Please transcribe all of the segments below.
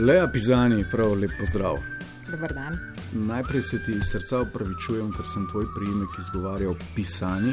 Lea Pizani, prav lep pozdrav. Dobar dan. Najprej se ti iz srca upravičujem, ker sem tvoj priimek izgovarjal pisani.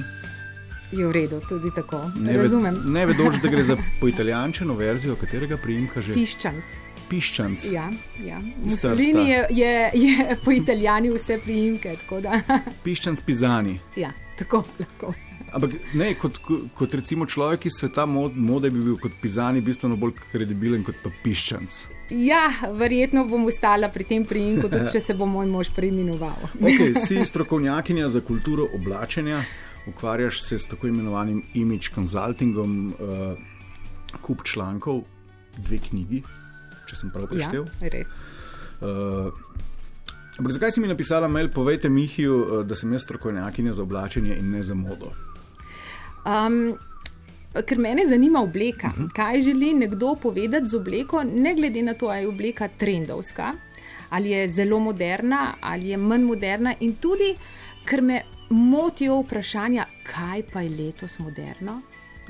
Je v redu, tudi tako. Ne, Razumem. Ved, ne vedoč, da gre za poitalijančeno verzijo, katerega priimka že Piščanc. piščanc. Ja, ja. Mussolini je, je, je po italijani vse priimke. Piščanc Pizani. Ja, tako lahko. Ampak ne, kot, kot recimo človek iz sveta mod, mode bi bil kot Pizani bistveno bolj kredibilen kot pa piščanc. Ja, verjetno bom ostala pri tem priimku, tudi če se bo moj mož preimenoval. Okay, si strokovnjakinja za kulturo oblačenja, ukvarjaš se s tako imenovanim image consultingom, uh, kup člankov, dve knjigi, če sem prav Ja, preštel. res. Uh, ampak zakaj si mi napisala mail, povejte Mihiju, uh, da sem jaz strokovnjakinja za oblačenje in ne za modo? Um, ker mene zanima obleka, uh -huh. kaj želi nekdo povedati z obleko, ne glede na to, ali je obleka trendovska, ali je zelo moderna, ali je manj moderna, in tudi, ker me motijo vprašanja, kaj pa je letos moderno.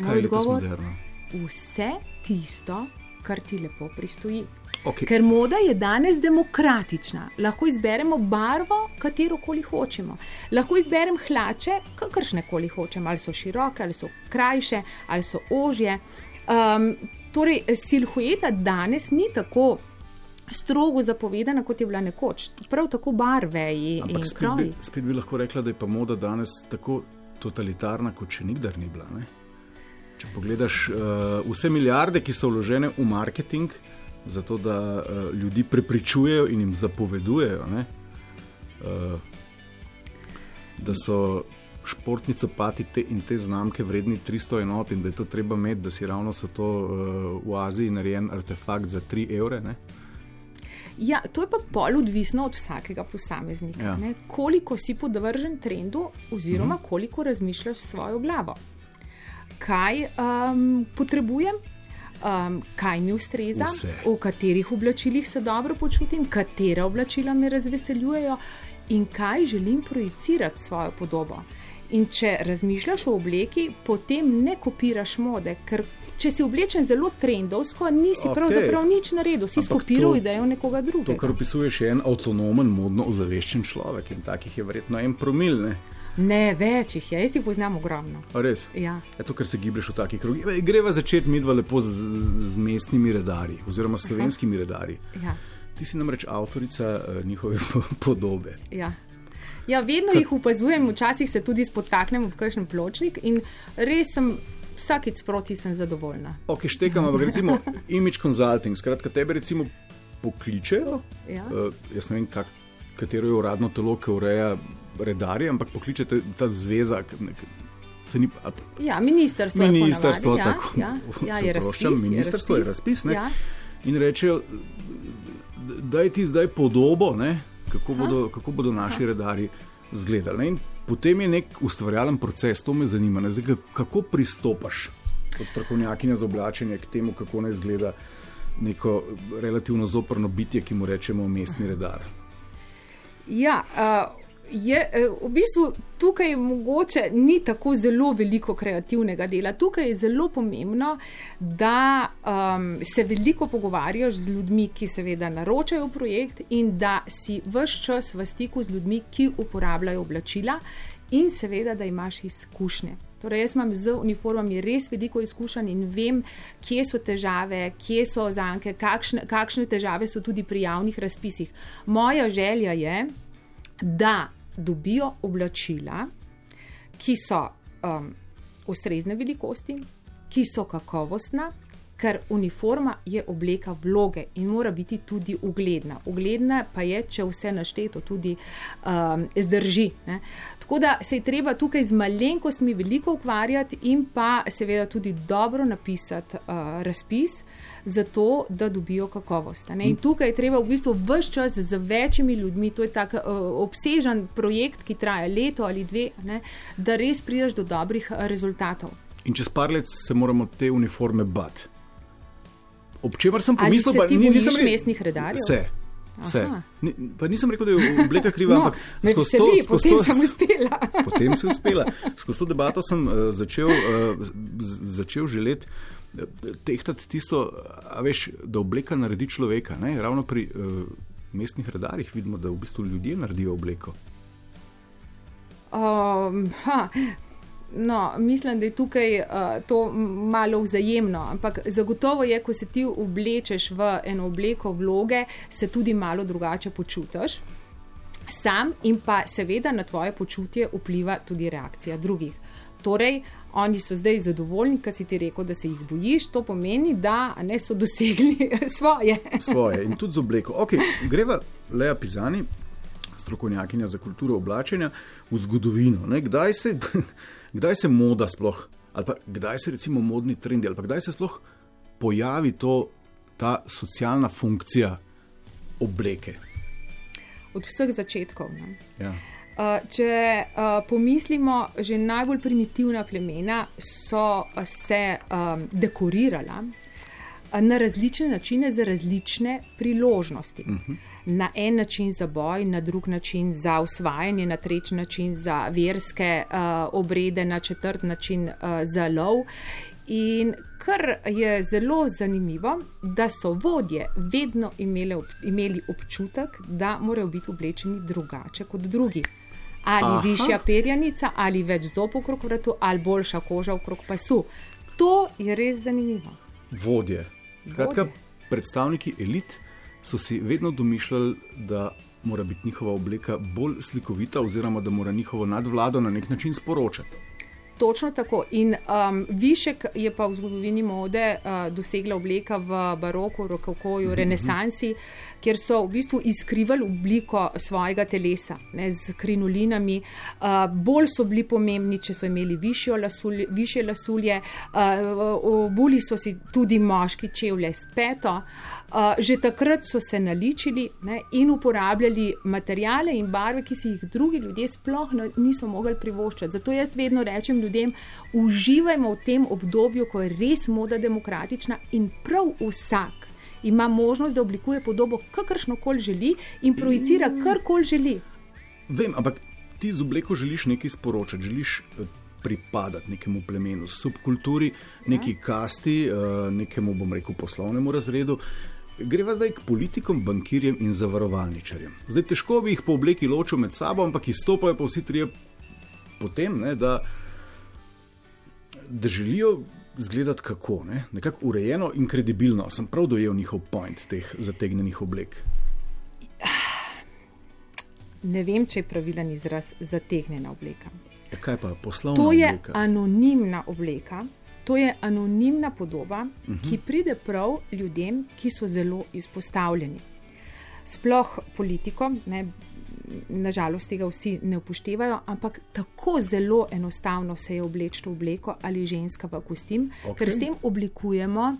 Kaj je letos moderno? Vse tisto, kar ti lepo pristoji. Okay. Ker moda je danes demokratična. Lahko izberemo barvo, katero koli hočemo. Lahko izberem hlače, kakršne koli hočem, ali so široke, ali so krajše, ali so ožje. Um, torej, silhueta danes ni tako strogo zapovedana, kot je bila nekoč. Prav tako barve in Ampak spet kroji. bi, spet bi lahko rekla, da je pa moda danes tako totalitarna, kot še nikdar ni bila. Ne? Če pogledaš uh, vse milijarde, ki so vložene v marketing, zato da uh, ljudi prepričujejo in jim zapovedujejo, ne, uh, da so športni copati te in te znamke vredni 300 enot in da je to treba imeti, da si ravno so to uh, v Aziji narejen artefakt za 3 evre. Ne. Ja, to je pa pol odvisno od vsakega posameznika. Ja. Koliko si podvržen trendu, oziroma Mhm. koliko razmišljaš s svojo glavo. Kaj um, potrebujem, um, kaj mi ustreza, Vse. v katerih oblačilih se dobro počutim, katera oblačila me razveseljujejo in kaj želim projicirati svojo podobo. In če razmišljaš o obleki, potem ne kopiraš mode, ker če si oblečen zelo trendovsko, nisi okay. pravzaprav nič naredil, si skopiral to- idejo nekoga To, drugega. kar opisuješ, je en avtonomen, modno ozaveščen človek in takih je verjetno en promil. Ne? Ne, več jih je, jaz jih poznam ogromno. A Res. Ja. Je to, ker se giblješ v takih krogih. Greva začeti midva lepo z, z, z mestnimi redarji, oziroma slovenskimi redarji. Ja, Ti si namreč avtorica uh, njihove podobe. ja. ja, vedno jih opazujem, včasih se tudi spotaknem v kakšen pločnik in res sem vsakič sproti sem zadovoljna. Ok, štekam, ampak recimo image consulting, skratka, tebe recimo pokličejo. Ja. Uh, jaz ne vem, kak, katero je uradno telo, ki ureja redarje, ampak pokličete ta zveza. ni, a, Ja, ministrstvo, je Ministrstvo, ponavadi, tako. Ja, ja, ja, je oproščam, razpis, ministrstvo je razpis, ne? Ja. in rečejo, da ti zdaj podobo, ne, kako, bodo, kako bodo naši redari izgledali. ne. In potem je nek ustvarjalen proces, to me zanima. Ne, zdaj, ka- kako pristopaš kot strokovnjakinja za oblačenje k temu, kako naj izgleda neko relativno zoprno bitje, ki mu rečemo mestni redar. Ja, uh, je, eh, v bistvu tukaj mogoče ni tako zelo veliko kreativnega dela. Tukaj je zelo pomembno, da um, se veliko pogovarjaš z ljudmi, ki seveda naročajo projekt in da si vse čas v stiku z ljudmi, ki uporabljajo oblačila in seveda, da imaš izkušnje. Torej, jaz imam z uniformami res veliko izkušenj in vem, kje so težave, kje so zanke, kakšne, kakšne težave so tudi pri javnih razpisih. Moja želja je, da dobijo oblačila, ki so um, ustrezne velikosti, ki so kakovostna, ker uniforma je obleka vloge in mora biti tudi ugledna. Ugledna pa je, če vse našteto tudi um, zdrži. Ne. Tako da se je treba tukaj z malenkostmi veliko ukvarjati in pa seveda tudi dobro napisati uh, razpis, zato da dobijo kakovost. Ne. In tukaj je treba v bistvu vse čas z večjimi ljudmi, to je tak uh, obsežen projekt, ki traja leto ali dve, ne, da res prideš do dobrih uh, rezultatov. In čez par let se moramo te uniforme bati. Ob čemer sem pomislil, ti ni- nisem re- mestnih redarjev? Se. Se. Ni, pa nisem rekel, da je obleka kriva, No, ampak skozi veseli, skozi potem sem uspela. potem si uspela. Skozi to debato sem uh, začel, uh, začel želeti tehtati tisto, veš, da obleka naredi človeka. Ne? Ravno pri uh, mestnih redarjih vidimo, da v bistvu ljudje naredijo obleko. Um, ha, no, mislim, da je tukaj uh, to malo vzajemno, ampak zagotovo je, ko se ti oblečeš v eno obleko vloge, se tudi malo drugače počutiš. Sam in pa seveda na tvoje počutje vpliva tudi reakcija drugih. Torej, oni so zdaj zadovoljni, ker si ti rekel, da se jih bojiš, to pomeni, da ne so dosegli svoje. svoje in tudi z obleko. Okay, greva Leja Pizani, strokovnjakinja za kulturo oblačenja, v zgodovino. Kdaj se, kdaj se moda sploh, ali pa kdaj se recimo modni trendi, ali pa kdaj se sploh pojavi to, ta socialna funkcija obleke? Od vseh začetkov. Ja. Uh, če uh, pomislimo, že najbolj primitivna plemena so se um, dekorirala uh, na različne načine, za različne priložnosti. Uh mhm. -huh. Na en način za boj, na drug način za usvajanje, na tretji način za verske uh, obrede, na četrt način uh, za lov. In kar je zelo zanimivo, da so vodje vedno imeli, imeli občutek, da morajo biti oblečeni drugače kot drugi ali Aha. višja perjanica, ali več zob okrog vratu, ali boljša koža okrog pasu. To je res zanimivo. Vodje. Skratka, predstavniki elit so si vedno domišljali, da mora biti njihova obleka bolj slikovita, oziroma da mora njihovo nadvlado na nek način sporočati. Točno tako. In um, višek je pa v zgodovini mode uh, dosegla obleka v baroku, rokokoju, mm -hmm. renesansi, kjer so v bistvu izkrivali obliko svojega telesa ne, z krinolinami. Uh, bolj so bili pomembni, če so imeli lasulje, više lasulje. Uh, obuli so si tudi moški čevlje s peto. Uh, že takrat so se naličili ne, in uporabljali materijale in barve, ki si jih drugi ljudje sploh niso mogli privoščiti. Zato jaz vedno rečem, ljudem, uživajmo v tem obdobju, ko je res moda demokratična in prav vsak ima možnost, da oblikuje podobo, kakršno koli želi in projicira karkoli želi. Vem, ampak ti z obleko želiš nekaj sporočati, želiš. Eh, pripadati nekemu plemenu, subkulturi, neki ja. kasti, eh, nekemu, bom rekel, poslovnemu razredu. Greva zdaj k politikom, bankirjem in zavarovalničarjem. Zdaj težko bi jih po obleki ločil med sabo, ampak izstopajo pa vsi trije potem, ne, da da želijo izgledati kako, ne? nekako urejeno in kredibilno. Sem prav dojel njihov point teh zategnjenih oblek. Ne vem, če je pravilen izraz zategnjena obleka. Ja, kaj pa poslovna? To je obleka? anonimna obleka. To je anonimna podoba, uh mhm. -huh. ki pride prav ljudem, ki so zelo izpostavljeni. Sploh politikom, ne, nažalost tega vsi ne upoštevajo, ampak tako zelo enostavno se je obleči v obleko ali ženska v kostim, okay. ker s tem oblikujemo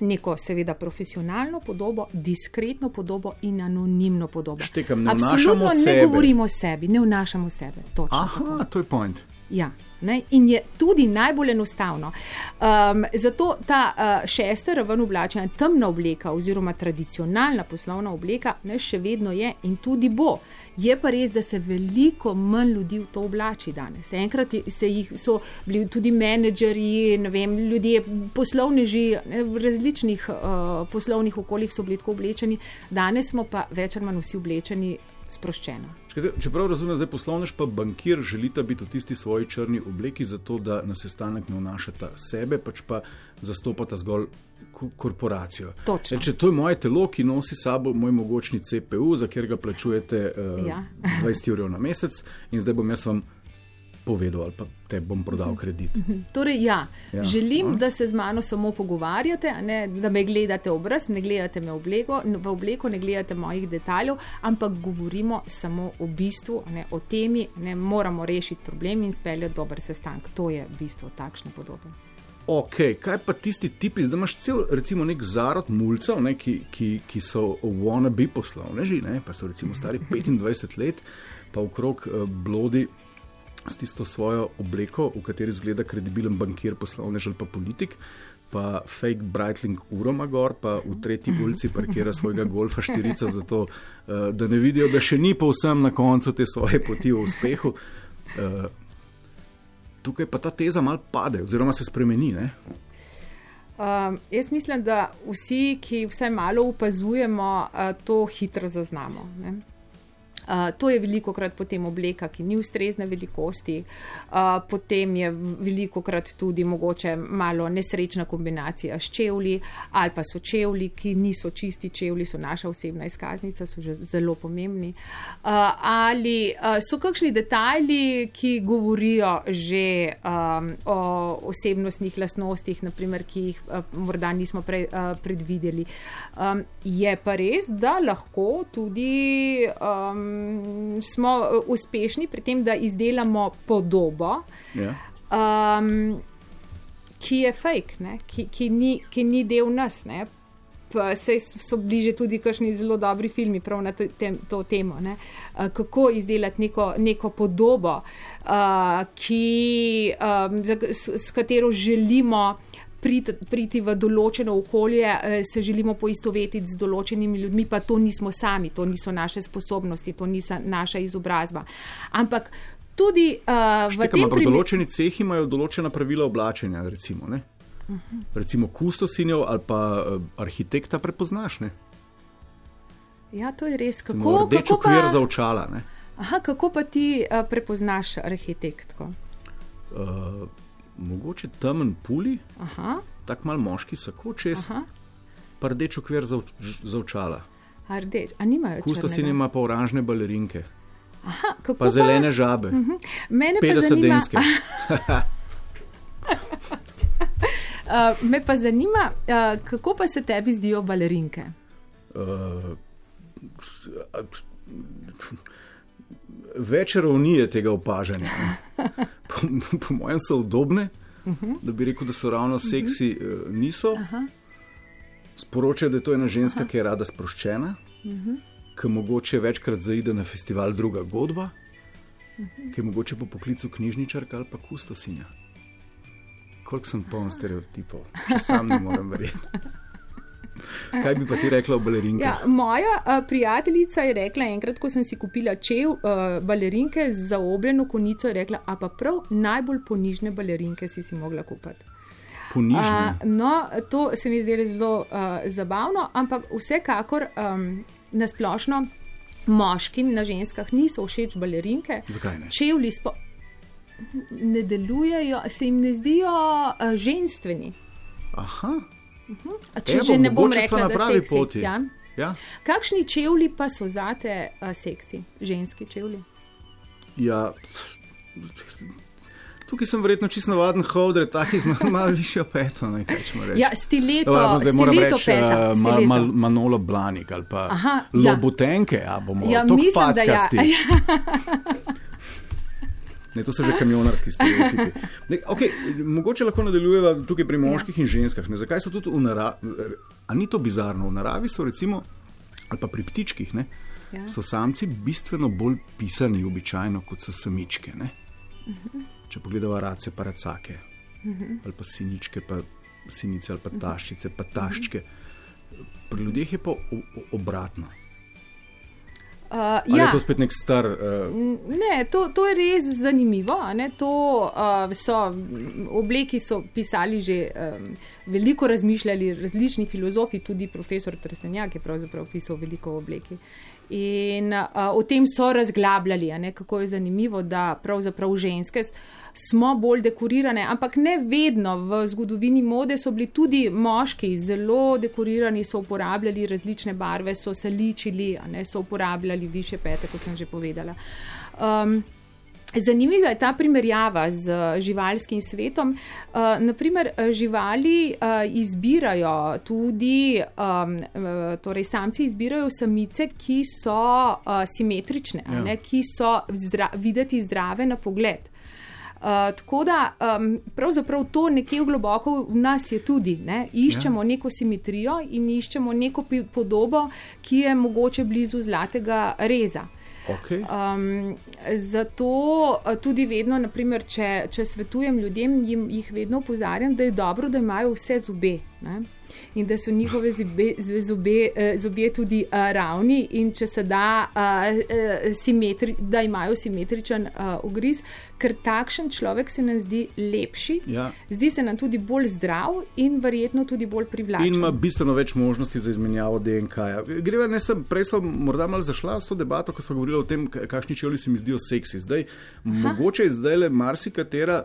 neko, seveda, profesionalno podobo, diskretno podobo in anonimno podobo. Štekam, ne Absolutno ne sebe. govorimo o sebi, ne vnašamo sebe. Aha, tako. to je point. Ja. Ne? In je tudi najbolj enostavno. Um, zato ta uh, šesta raven oblačenja, temna obleka oziroma tradicionalna poslovna obleka, ne, še vedno je in tudi bo. Je pa res, da se veliko manj ljudi v to oblači danes. Enkrat jih, so bili tudi menedžerji, vem, ljudje, poslovneži v različnih uh, poslovnih okoljih so bili tako oblečeni, danes smo pa več ali manj vsi oblečeni sproščeno. Čeprav razumem, da je poslovnež pa bankir, želite biti v tisti svoji črni obleki, zato da na sestanek ne vnašate sebe, pač pa zastopate zgolj korporacijo. E, če to je moje telo, ki nosi sabo moj mogočni CPU, za katerega plačujete uh, ja. 20 ur na mesec, in zdaj bom jaz vam povedal ali pa te bom prodal kredit. Torej, ja, ja. želim, A? da se z mano samo pogovarjate, ne, da me gledate obraz, ne gledate me obleko, v obleko, ne gledate mojih detajlov, ampak govorimo samo o bistvu, ne, o temi, ne moramo rešiti problem in speljati dober sestank. To je bistvo takšne podobe. Ok, kaj pa tisti tipi, da imaš cel, recimo, nek zarod mulcev, ne, ki, ki, ki so wannabe poslovneži, ne, pa so recimo stari 25 let, pa okrog uh, blodi s tisto svojo obleko, v kateri zgleda kredibilen bankir, poslovnež ali pa politik. Pa fake Brightling uroma gor, pa v tretji ulici parkira svojega golfa štirica, zato uh, da ne vidijo, da še ni povsem na koncu te svoje poti v uspehu. Uh, tukaj pa ta teza mal pade, oziroma se spremeni. Um, jaz mislim, da vsi, ki vsaj malo opazujemo, uh, to hitro zaznamo. Ne? Uh, to je veliko krat potem obleka, ki ni ustrezne velikosti, uh, potem je veliko krat tudi mogoče malo nesrečna kombinacija s čevlji, ali pa so čevlji, ki niso čisti čevlji, so naša osebna izkaznica, so že zelo pomembni. Uh, ali uh, so kakšni detajli, ki govorijo že um, o osebnostnih lastnostih, naprimer, ki jih uh, morda nismo prej uh, predvideli. Um, je pa res, da lahko tudi. Um, smo uh, uspešni pri tem, da izdelamo podobo, Ja. um, ki je fake, ki, ki, ni, ki ni del nas. Ne? Sej so bliže tudi kakšni zelo dobri filmi prav na to, tem, to temo, ne? Uh, kako izdelati neko, neko podobo, uh, ki, um, za, s, s katero želimo priti, priti v določeno okolje, eh, se želimo poistovetiti z določenimi ljudmi, pa to nismo sami, to niso naše sposobnosti, to niso naša izobrazba. Ampak tudi uh, v Štekam, tem ampak primeru. določeni cehi imajo določena pravila oblačenja, recimo, ne? Mhm. recimo kustosinjev ali pa uh, arhitekta prepoznaš. Ne? Ja, to je res. Kako, Rdeč kako, okvir pa, za očala. Ne? aha, kako pa ti uh, prepoznaš arhitektko? Uh, mogoče temen puli, tako mal moški sako čez, pa rdeč okvir za, za očala. a rdeč, a nimajo Kustosin črnega? ima pa oranžne balerinke, Aha, kako pa zelene žabe, Mene pa 50 zanima, denske. uh, me pa zanima uh, kako pa se tebi zdijo balerinke? Uh, več ravni je tega opažanja. Po, po mojem so udobne, da bi rekel, da so ravno seksi, uh, niso. Sporočajo, da je to ena ženska, ki je rada sproščena, ki mogoče večkrat zaide na festival Druga godba, ki je mogoče po poklicu knjižničarka ali pa kustosinja. Koliko sem poln stereotipov, sam ne morem verjeti. Kaj bi pa ti rekla o balerinkah? Ja, moja uh, prijateljica je rekla enkrat, ko sem si kupila čev uh, balerinke z zaobljeno konico, je rekla, a pa prav najbolj ponižne balerinke si si mogla kupiti. Ponižne. Uh, no, to se mi zdelo zelo uh, zabavno, ampak vsekakor um, nasplošno moškim na ženskah niso všeč balerinke. Zakaj ne? Čevlji spo... ne delujejo, se jim ne zdijo uh, ženstveni. Aha, A Če Evo, že ne bom rekla, da pravi seksi. poti. Ja? ja. Kakšni čevlji pa so zate uh, seksi, ženski čevlji? ja. Tukaj sem verjetno čisto navaden holder, taki z malo, višjo peto. Ne. Ja, stileto, Dobro, zdaj moram stileto reči, peta. uh, ma, stileto. ma, Manolo Blanik ali pa Aha, ja. Lobutenke, a bomo Ja, mislim, da ja. packasti. Ne, to so že kamionarski stereotipi. Ne, okay, mogoče lahko nadaljujeva tukaj pri moških ja. in ženskah. Ne, zakaj so tudi v naravi? A ni to bizarno? V naravi so recimo, ali pa pri ptičkih, ne, Ja. so samci bistveno bolj pisani običajno kot so samičke. Ne? Če pogledamo race, pa racake, ali pa siničke, pa sinice, ali pa taščice, pa taščke. Pri ljudeh je pa obratno. Uh, Ali ja. je to spet nek star. Uh, Ne, to, to je res zanimivo. To uh, so obleki, so pisali že um, veliko, razmišljali različni filozofi, tudi profesor Trstenjak je pravzaprav pisal veliko o obleki. In uh, o tem so razglabljali, a ne, kako je zanimivo, da pravzaprav ženske smo bolj dekorirane, ampak ne vedno. V zgodovini mode so bili tudi moški zelo dekorirani, so uporabljali različne barve, so se ličili, a ne, so uporabljali više pete, kot sem že povedala. Um, Zanimiva je ta primerjava z uh, živalskim svetom. Uh, naprimer, uh, živali uh, izbirajo tudi, um, uh, torej samci izbirajo samice, ki so uh, simetrične, Ja. ja. ki so zdra videti zdrave na pogled. Uh, tako da um, pravzaprav to nekje globoko v nas je tudi. Ne? Iščemo ja. neko simetrijo in iščemo neko podobo, ki je mogoče blizu zlatega reza. Okay. Um, zato eh, tudi vedno, naprimer, če, če svetujem ljudem, jim, jih vedno opozarjam, da je dobro, da imajo vse zobe. Ne? In da so njihove zobe, zobe, eh, zobje tudi uh, ravni, in če se da, uh, simetri, da imajo simetričen uh, ugriz, ker takšen človek se nam zdi lepši, Ja. zdi se nam tudi bolj zdrav in verjetno tudi bolj privlačen. In ima bistveno več možnosti za izmenjavo DNK-ja. Greva, ne sem, prej smo morda malo zašla v to debato, ko smo govorili o tem, kakšni čevlji se mi zdijo seksi. Zdaj, mogoče je zdaj le marsikatera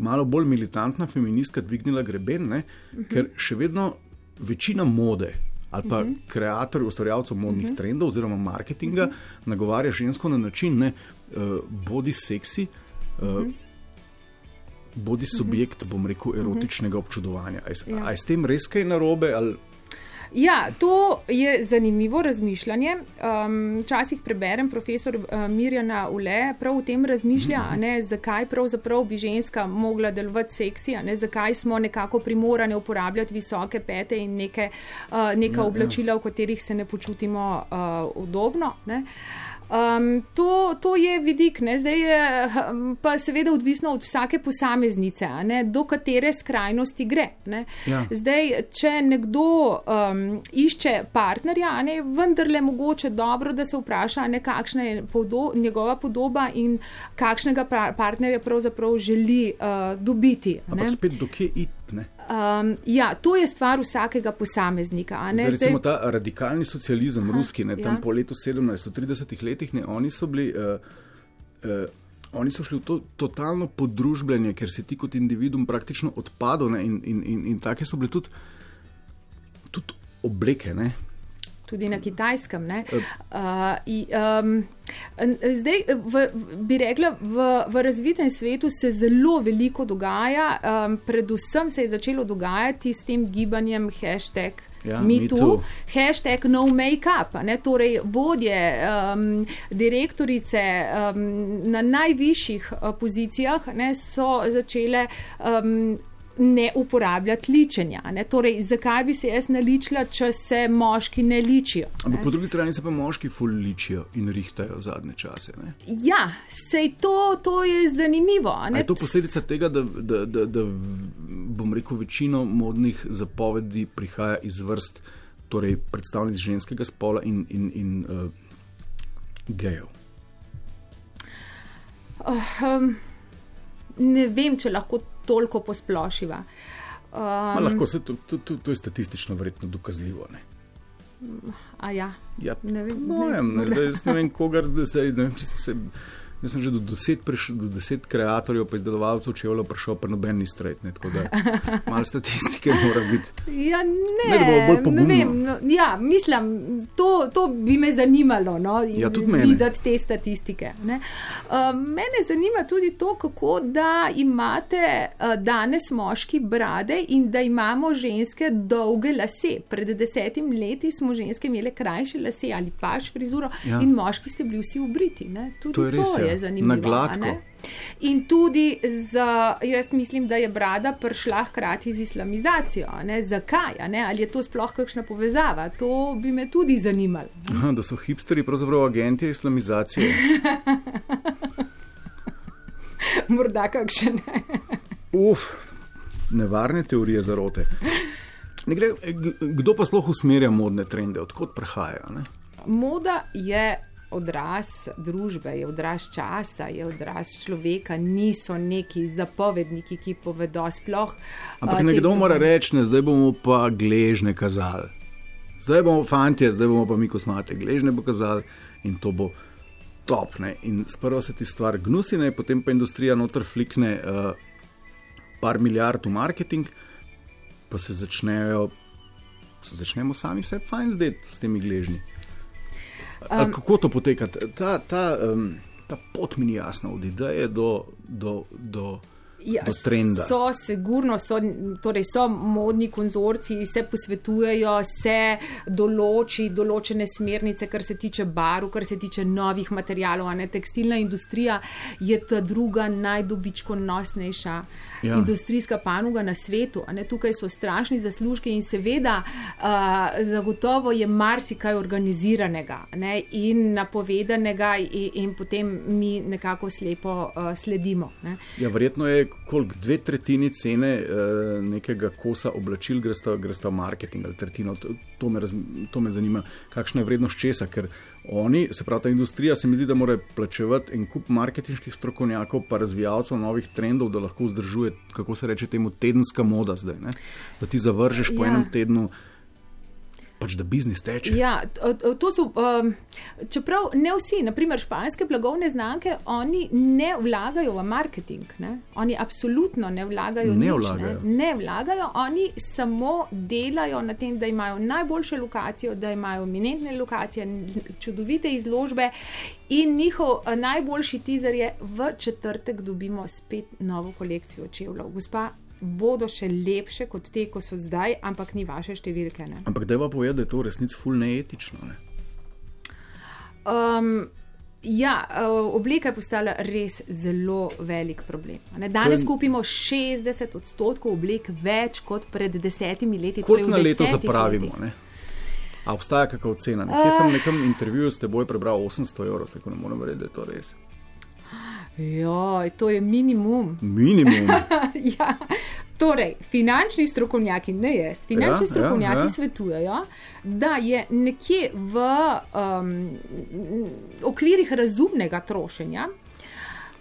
malo bolj militantna feministka dvignila greben, ne? ker še vedno večina mode. Ali pa ustvarjalcev, ustvarjalcev modnih trendov oziroma marketinga nagovarja žensko na način, ne, uh, bodi seksi, uh, bodi subjekt, bom rekel, erotičnega občudovanja. A je, Ja. s tem res kaj narobe? Ali, Ja, to je zanimivo razmišljanje. Um, včasih preberem profesor uh, Mirjana Ule, prav o tem razmišlja, a ne, zakaj pravzaprav bi ženska mogla delovati seksi, ne, zakaj smo nekako primorane uporabljati visoke pete in neke, uh, neka oblačila, v katerih se ne počutimo uh, udobno. Ne. Um, to, to je vidik, ne? zdaj je pa seveda odvisno od vsake posameznice, ne? do katere skrajnosti gre. Ne? Ja. Zdaj, če nekdo um, išče partnerja, ne, vendarle mogoče dobro, da se vpraša, ne, kakšna je podo njegova podoba in kakšnega pra- partnerja pravzaprav želi uh, dobiti. ne. ampak spet do kje iti? ne? Um, ja, to je stvar vsakega posameznika. Zdaj, recimo ta radikalni socializem, Aha, ruski, ne, tam ja. po letu 17, v 30 letih, ne, oni so bili. Uh, uh, Oni so šli v to totalno podružbljanje, ker si ti kot individuum praktično odpadel, ne, in, in, in, in take so bile tudi, tudi obleke. Ne. Tudi na kitajskem. ne. Uh, i, um, zdaj, v, bi rekla, v, v razvitem svetu se zelo veliko dogaja, um, predvsem se je začelo dogajati s tem gibanjem hashtag. Ja, too, too. hashtag no make-up, a ne, torej vodje, um, direktorice um, na najvišjih uh, pozicijah ne, so začele um, ne uporabljati ličenja. Ne, torej, zakaj bi se jaz naličila, če se moški ne ličijo? Ampak po drugi strani se pa moški fuličijo in rihtajo zadnje čase. Ne. Ja, sej to, to je zanimivo. Ne? je to posledica tega, da, da, da, da bom rekel, večino modnih zapovedi prihaja iz vrst torej predstavnic ženskega spola in, in, in uh, gejev. Um, ne vem, če lahko toliko posplošiva. Ma, Um, lahko se to, to, to, to je statistično verjetno dokazljivo. Ne? a ja, Ja, ne vem. ne, ne, jaz ne vem, kogar, da zdaj, ne vem, če sem se. Jaz sem že do deset, priš, do deset kreatorjev, pa izdelovalcev čevljev prišel, pa noben ni straight. Ne, tako da malo statistike mora biti. Ja, ne, Ne, ne vem. No, ja, mislim, to, to bi me zanimalo, no, Ja, videti te statistike. ne. Uh, mene zanima tudi to, kako da imate uh, danes moški brade in da imamo ženske dolge lase. Pred desetim leti smo ženske imele krajše lase ali paš frizuro Ja. in moški ste bili vsi ubriti. Ne. Tudi To je res, ja. je zanimivo. Na gladko. a ne? In tudi, z, jaz mislim, da je brada prišla hkrati z islamizacijo. a Ne? Zakaj? a Ne? Ali je to sploh kakšna povezava? To bi me tudi zanimalo. Aha, da so hipsteri pravzaprav agenti islamizacije. Morda kakšen. Uf, nevarne teorije zarote. Ne Gre, kdo pa sploh usmerja modne trende, odkot prihajajo? Ne? Moda je odraz družbe, je odraz časa, je odraz človeka, niso neki zapovedniki, ki povedo sploh. Ampak a, nekdo mora reči, ne, zdaj bomo pa gležne kazali. Zdaj bomo fanti, zdaj bomo pa mi kosmate, gležne bo kazali in to bo top. Ne? In sprva se ti stvar gnusine, potem pa industrija noter flikne uh, par milijard v marketing, pa se začnejo, se začnemo sami sebi fajn zdeti s temi gležnji. Um, kako to poteka? Ta, ta, um, ta pot mi ni jasna, od ideje do, do, do, Ja, do trenda. So, sigurno so, torej so modni konzorciji, se posvetujejo, se določi določene smernice, kar se tiče barv, kar se tiče novih materijalov. ne. Tekstilna industrija je ta druga najdobičkonosnejša Ja. industrijska panoga na svetu. ne. Tukaj so strašni zaslužki in seveda uh, zagotovo je marsikaj organiziranega ne, in napovedanega in, in potem mi nekako slepo uh, sledimo. Ne. Ja, verjetno je koliko dve tretjini cene uh, nekega kosa oblačil gre sta v marketing ali tretjino. To, to, me raz, to me zanima, kakšna je vrednost česa, ker oni, se pravi, ta industrija, se mi zdi, da mora plačevati en kup marketinških strokovnjakov, pa razvijalcev novih trendov, da lahko vzdržuje, kako se reče, temu tedenska moda zdaj. Ne? Da ti zavržeš po ja. enem tednu pač da biznis teče. Ja, to so, um, čeprav ne vsi, naprimer španske blagovne znamke, oni ne vlagajo v marketing. Ne? Oni absolutno ne vlagajo. Ne, nič, vlagajo. Ne? ne vlagajo, oni samo delajo na tem, da imajo najboljše lokacijo, da imajo eminentne lokacije, čudovite izložbe. In njihov eh, najboljši teaser je, v četrtek dobimo spet novo kolekcijo čevljev. Gospa, bodo še lepše kot te, ko so zdaj, ampak ni vaše številke. Ne? Ampak da je pa povedati, da je to resnici ful neetično. Ne? Um, ja, uh, oblika je postala res zelo velik problem. Danes je... kupimo 60 odstotkov oblek več kot pred desetimi leti. Kot torej na leto zapravimo. A obstaja kakšna cena? Nekje uh... sem v nekem intervjuju s teboj prebral 800 evrov, tako ne morem verjeti, da je to res. Ja, to je minimum. Minimum. ja. Torej, finančni strokovnjaki, ne jaz, finančni ja, strokovnjaki ja, ja. svetujejo, da je nekje v um, okvirih razumnega trošenja,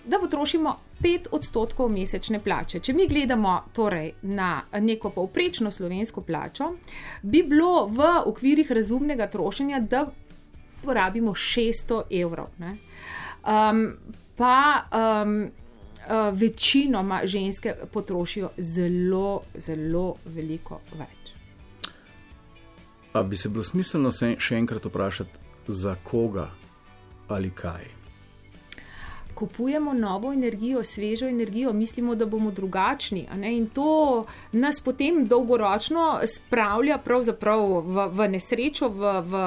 da potrošimo 5 odstotkov mesečne plače. Če mi gledamo torej, na neko povprečno slovensko plačo, bi bilo v okvirih razumnega trošenja, da porabimo 600 evrov. Um, pa um, uh, večinoma ženske potrošijo zelo, zelo veliko več. A bi se bilo smiselno se še enkrat vprašati, za koga ali kaj? Kupujemo novo energijo, svežo energijo, mislimo, da bomo drugačni. In to nas potem dolgoročno spravlja v, v nesrečo, v, v,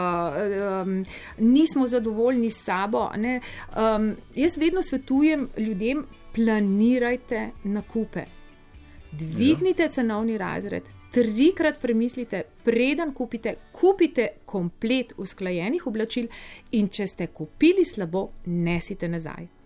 um, nismo zadovoljni s sabo. Um, jaz vedno svetujem ljudem, planirajte nakupe. Dvignite cenovni razred, trikrat premislite, preden kupite, kupite komplet usklajenih oblačil in če ste kupili slabo, nesite nazaj.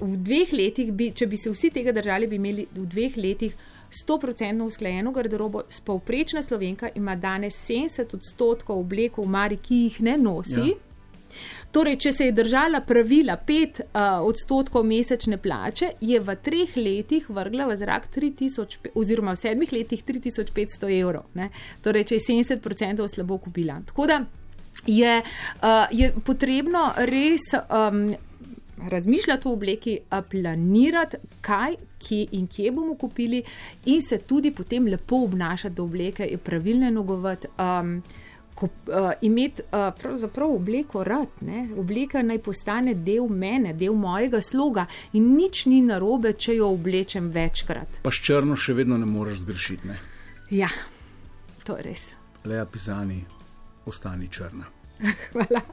V dveh letih, bi, če bi se vsi tega držali, bi imeli v dveh letih 100% usklajeno garderobo. Spovprečna slovenka ima danes 70 odstotkov oblekov v Mari, ki jih ne nosi. Ja. Torej, če se je držala pravila 5 uh, odstotkov mesečne plače, je v treh letih vrgla v zrak 3000, oziroma v sedmih letih 3500 evrov. Ne? Torej, če je 70% slabo kupila. Tako da je, uh, je potrebno res. Um, Razmišljati o obleki, planirati, kaj, kje in kje bomo kupili, in se tudi potem lepo obnašati do obleke, pravilno nogovati. Um, ko, uh, imeti uh, pravzaprav obleko rad, ne? obleka naj postane del mene, del mojega sloga in nič ni narobe, če jo oblečem večkrat. Pa s črno še vedno ne moreš zgrešiti. Ne? Ja, to je res. Le a pisani, ostani črna. Hvala.